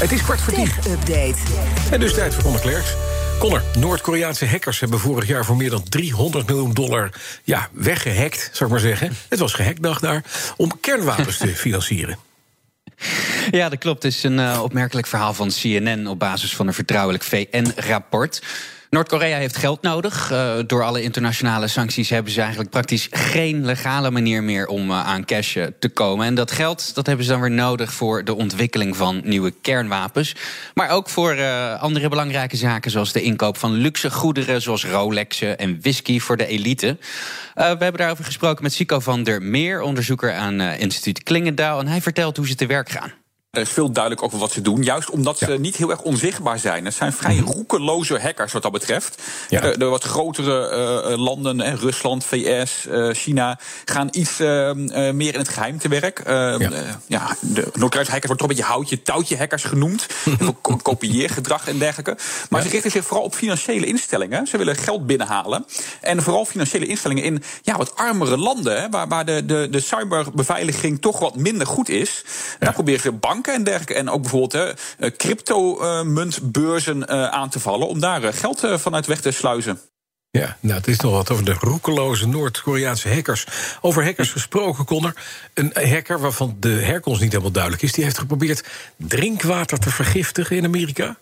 Het is kwart voor tien. Update. En dus tijd voor Conor Klerks. Connor, Noord-Koreaanse hackers hebben vorig jaar voor meer dan 300 miljoen dollar ja, weggehackt, zou ik maar zeggen. Het was gehackdag daar, om kernwapens te financieren. Ja, dat klopt. Het is een uh, opmerkelijk verhaal van CNN op basis van een vertrouwelijk VN-rapport. Noord-Korea heeft geld nodig. Uh, door alle internationale sancties hebben ze eigenlijk praktisch geen legale manier meer om uh, aan cash te komen. En dat geld dat hebben ze dan weer nodig voor de ontwikkeling van nieuwe kernwapens. Maar ook voor andere belangrijke zaken, zoals de inkoop van luxe goederen, zoals Rolexen en whisky voor de elite. we hebben daarover gesproken met Sico van der Meer, onderzoeker aan instituut Klingendaal. En hij vertelt hoe ze te werk gaan. Er is veel duidelijk over wat ze doen. Juist omdat ze niet heel erg onzichtbaar zijn. Het zijn vrij roekeloze hackers wat dat betreft. Ja. De, de, wat grotere uh, landen, eh, Rusland, VS, uh, China, gaan iets uh, meer in het geheim te werk. ja. ja, de Noord-Koreaanse hackers wordt toch een beetje houtje, touwtje hackers genoemd. kopieergedrag en dergelijke. Maar ja. ze richten zich vooral op financiële instellingen. Ze willen geld binnenhalen. En vooral financiële instellingen in ja, wat armere landen, hè, waar, waar de, de, de cyberbeveiliging toch wat minder goed is. Daar proberen ze banken en dergelijke. En ook bijvoorbeeld uh, crypto-muntbeurzen uh, aan te vallen. om daar uh, geld vanuit weg te sluizen. Ja, nou, het is nog wat over de roekeloze Noord-Koreaanse hackers. Over hackers gesproken, Connor. Een hacker waarvan de herkomst niet helemaal duidelijk is... die heeft geprobeerd drinkwater te vergiftigen in Amerika.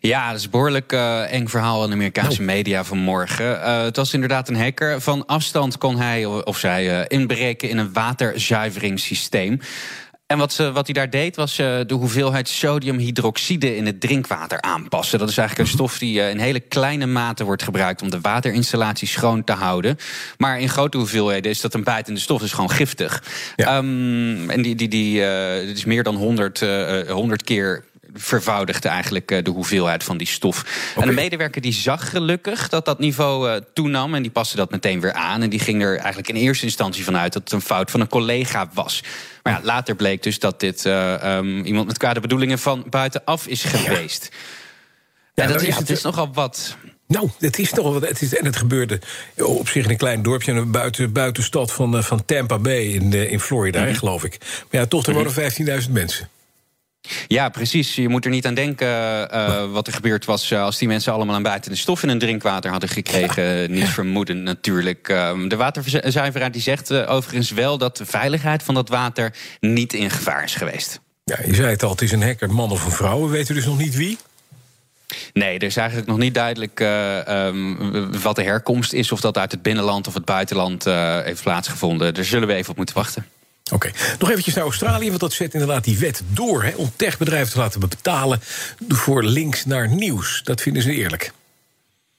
Ja, dat is een behoorlijk uh, eng verhaal in de Amerikaanse oh. media vanmorgen. Uh, het was inderdaad een hacker. Van afstand kon hij of zij uh, inbreken in een waterzuiveringssysteem. En wat, ze, wat hij daar deed, was uh, de hoeveelheid sodiumhydroxide in het drinkwater aanpassen. Dat is eigenlijk een stof die uh, in hele kleine mate wordt gebruikt om de waterinstallatie schoon te houden. Maar in grote hoeveelheden is dat een bijtende stof, dus gewoon giftig. Ja. Um, en die, die, die, uh, dit is meer dan 100, 100 keer vervoudigde eigenlijk de hoeveelheid van die stof. Okay. En de medewerker die zag gelukkig dat dat niveau uh, toenam... en die paste dat meteen weer aan. En die ging er eigenlijk in eerste instantie vanuit... dat het een fout van een collega was. Maar ja, later bleek dus dat dit uh, um, iemand met kwade bedoelingen van buitenaf is geweest. Ja. Ja, en dat is, het is nogal wat. Nou, het is toch wat. Het is, en het gebeurde op zich in een klein dorpje, een buiten, buitenstad van, van Tampa Bay in, in Florida, mm -hmm. geloof ik. Maar ja, toch, er wonen 15.000 mensen. Ja, precies. Je moet er niet aan denken uh, wat er gebeurd was uh, als die mensen allemaal een buiten stof in hun drinkwater hadden gekregen. Ja. Niet vermoeden natuurlijk. De waterzuiveraar die zegt overigens wel dat de veiligheid van dat water niet in gevaar is geweest. Ja, je zei het al, het is een hacker, man of een vrouw. We weten dus nog niet wie. Nee, er is eigenlijk nog niet duidelijk uh, um, wat de herkomst is. Of dat uit het binnenland of het buitenland uh, heeft plaatsgevonden. Daar zullen we even op moeten wachten. Oké, nog eventjes naar Australië, want dat zet inderdaad die wet door... Hè, om techbedrijven te laten betalen voor links naar nieuws. Dat vinden ze eerlijk.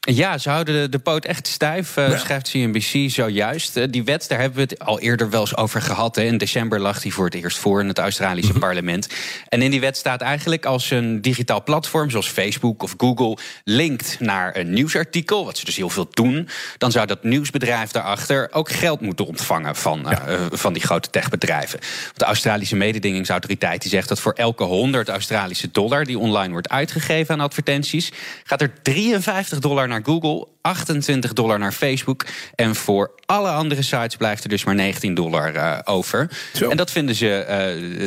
Ja, ze houden de, poot echt stijf, ja. schrijft CNBC zojuist. Uh, die wet, daar hebben we het al eerder wel eens over gehad. Hè. In december lag die voor het eerst voor in het Australische mm -hmm. parlement. En in die wet staat eigenlijk als een digitaal platform... zoals Facebook of Google linkt naar een nieuwsartikel... wat ze dus heel veel doen... dan zou dat nieuwsbedrijf daarachter ook geld moeten ontvangen... van, ja. uh, van die grote techbedrijven. De Australische mededingingsautoriteit die zegt dat voor elke 100 Australische dollar... die online wordt uitgegeven aan advertenties... gaat er 53 dollar naar naar Google, 28 dollar naar Facebook. En voor alle andere sites blijft er dus maar 19 dollar uh, over. Zo. En dat vinden ze,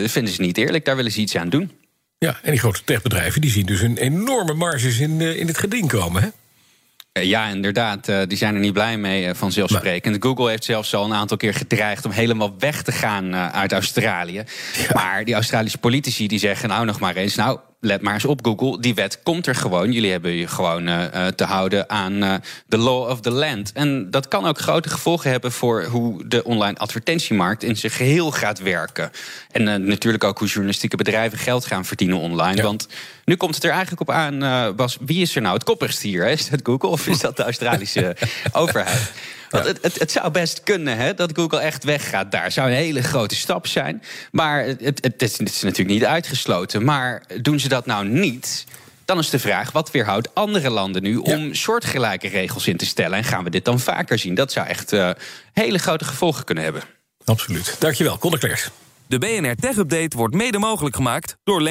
uh, vinden ze niet eerlijk. Daar willen ze iets aan doen. Ja, en die grote techbedrijven die zien dus een enorme marges in, uh, in het geding komen. Hè? Ja, inderdaad. Uh, die zijn er niet blij mee, uh, vanzelfsprekend. Maar. Google heeft zelfs al een aantal keer gedreigd om helemaal weg te gaan uh, uit Australië. Ja. Maar die Australische politici die zeggen nou nog maar eens... nou, let maar eens op Google, die wet komt er gewoon. Jullie hebben je gewoon uh, te houden aan uh, the law of the land. En dat kan ook grote gevolgen hebben voor hoe de online advertentiemarkt in zijn geheel gaat werken. En uh, natuurlijk ook hoe journalistieke bedrijven geld gaan verdienen online. Ja. Want nu komt het er eigenlijk op aan, Bas, wie is er nou het koppigst hier? Hè? Is dat Google of is dat de Australische overheid? Want het, het, het, zou best kunnen hè, dat Google echt weggaat daar. Zou een hele grote stap zijn. Maar het, het, is, is natuurlijk niet uitgesloten. Maar doen ze dat nou niet? Dan is de vraag, wat weerhoudt andere landen nu om ja. soortgelijke regels in te stellen? En gaan we dit dan vaker zien? Dat zou echt uh, hele grote gevolgen kunnen hebben. Absoluut. Dankjewel, Conor Klerks. De BNR Tech Update wordt mede mogelijk gemaakt door